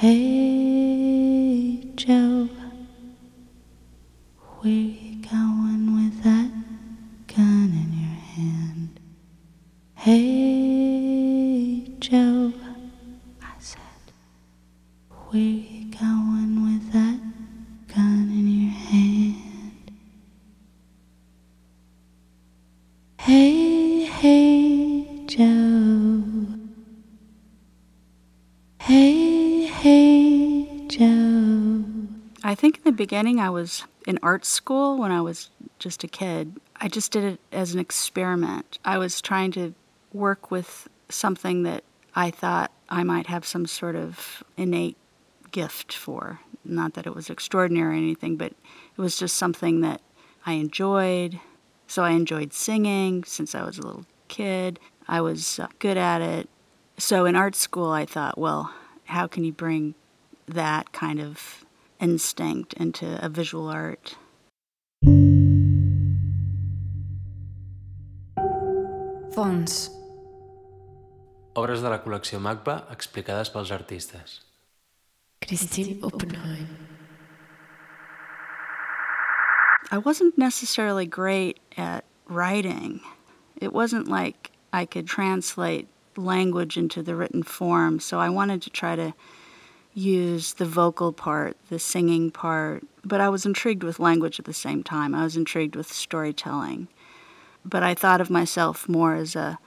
Hey Joe, where you going with that gun in your hand? Hey Joe, I said, where you going with that gun in your hand? Hey, hey Joe. I think in the beginning I was in art school when I was just a kid. I just did it as an experiment. I was trying to work with something that I thought I might have some sort of innate gift for. Not that it was extraordinary or anything, but it was just something that I enjoyed. So I enjoyed singing since I was a little kid. I was uh, good at it. So in art school, I thought, well, how can you bring that kind of instinct into a visual art? Fons. Obres de la col·lecció MACBA explicades pels artistes. Kristin Oppenheim. I wasn't necessarily great at writing. It wasn't like I could translate language into the written form, so I wanted to try to use the vocal part, the singing part, but I was intrigued with language at the same time. I was intrigued with storytelling. But I thought of myself more as a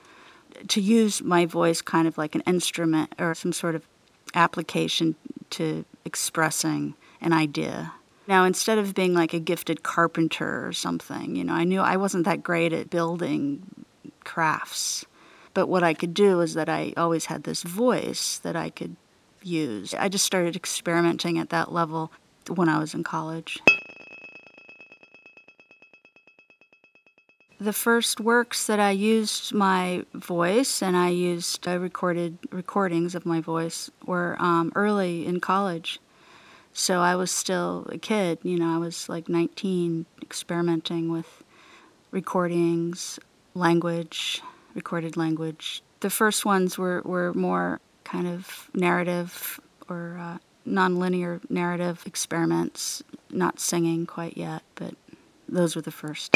to use my voice kind of like an instrument or some sort of application to expressing an idea. Now, instead of being like a gifted carpenter or something, you know, I knew I wasn't that great at building crafts. But what I could do is that I always had this voice that I could use. I just started experimenting at that level when I was in college. The first works that I used my voice and I used I recorded recordings of my voice were um, early in college. So I was still a kid, you know, I was like 19, experimenting with recordings, language, recorded language. The first ones were, were more kind of narrative or uh, nonlinear narrative experiments, not singing quite yet, but those were the first.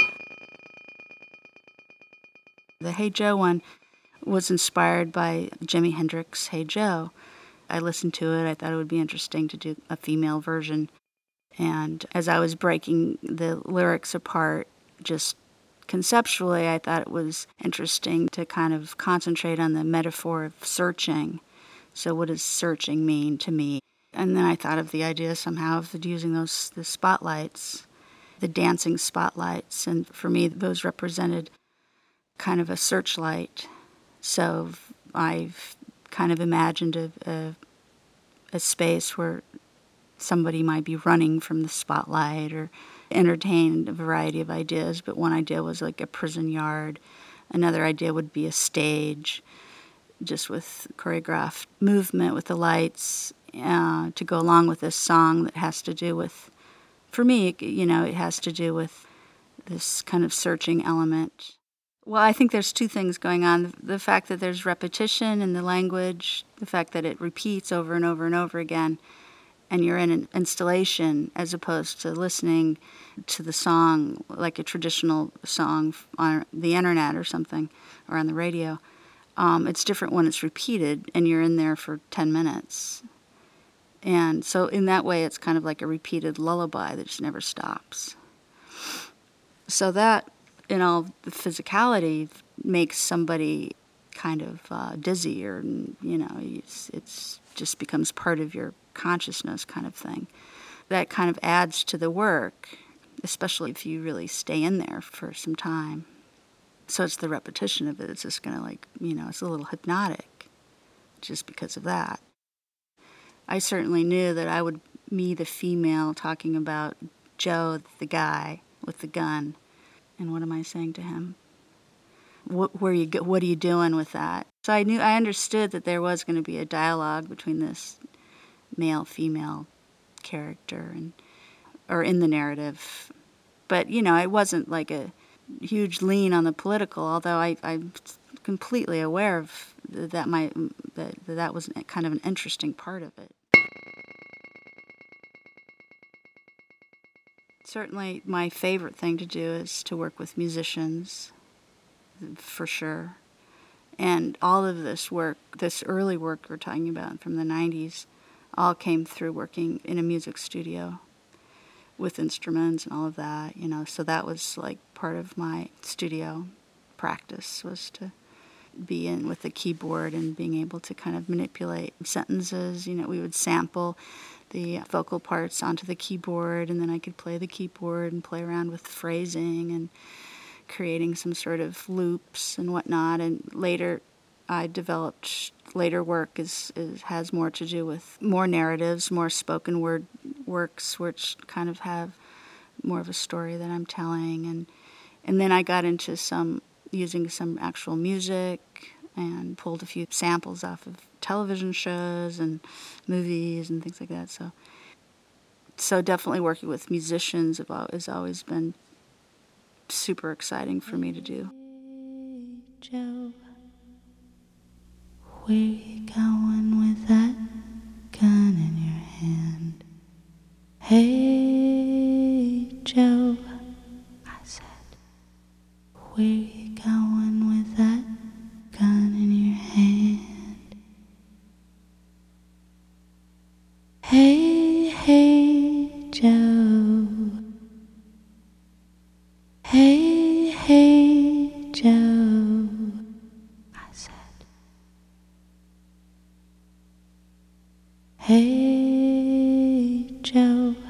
The Hey Joe one was inspired by Jimi Hendrix' Hey Joe. I listened to it, I thought it would be interesting to do a female version. And as I was breaking the lyrics apart, just conceptually, I thought it was interesting to kind of concentrate on the metaphor of searching. So, what does searching mean to me? And then I thought of the idea somehow of using those the spotlights, the dancing spotlights, and for me, those represented kind of a searchlight. So I've kind of imagined a, a, a space where somebody might be running from the spotlight or entertained a variety of ideas, but one idea was like a prison yard. Another idea would be a stage, just with choreographed movement with the lights uh, to go along with this song that has to do with, for me, you know, it has to do with this kind of searching element. Well, I think there's two things going on. The fact that there's repetition in the language, the fact that it repeats over and over and over again, and you're in an installation as opposed to listening to the song like a traditional song on the internet or something or on the radio. Um, it's different when it's repeated and you're in there for 10 minutes. And so, in that way, it's kind of like a repeated lullaby that just never stops. So, that in all the physicality makes somebody kind of uh, dizzy or, you know, it's, it's just becomes part of your consciousness kind of thing. That kind of adds to the work, especially if you really stay in there for some time. So it's the repetition of it. It's just going to, like, you know, it's a little hypnotic just because of that. I certainly knew that I would be the female talking about Joe, the guy with the gun. And what am I saying to him? What, where you, what are you doing with that? So I knew, I understood that there was going to be a dialogue between this male female character and or in the narrative. But you know, it wasn't like a huge lean on the political, although I, I'm completely aware of that my that that was kind of an interesting part of it. Certainly, my favorite thing to do is to work with musicians, for sure. And all of this work, this early work we're talking about from the 90s, all came through working in a music studio with instruments and all of that, you know. So that was like part of my studio practice was to be in with the keyboard and being able to kind of manipulate sentences. You know, we would sample the vocal parts onto the keyboard, and then I could play the keyboard and play around with phrasing and creating some sort of loops and whatnot. And later, I developed later work is, is has more to do with more narratives, more spoken word works, which kind of have more of a story that I'm telling, and and then I got into some using some actual music and pulled a few samples off of television shows and movies and things like that. So, so definitely working with musicians has always been super exciting for me to do. Joe, where you going with that gun in your hand? Hey, Joe, Hey,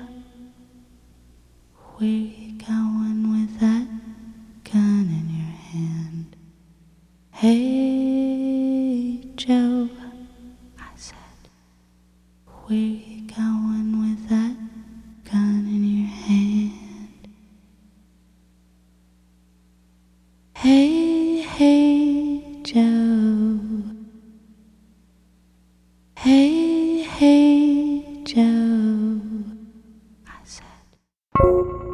you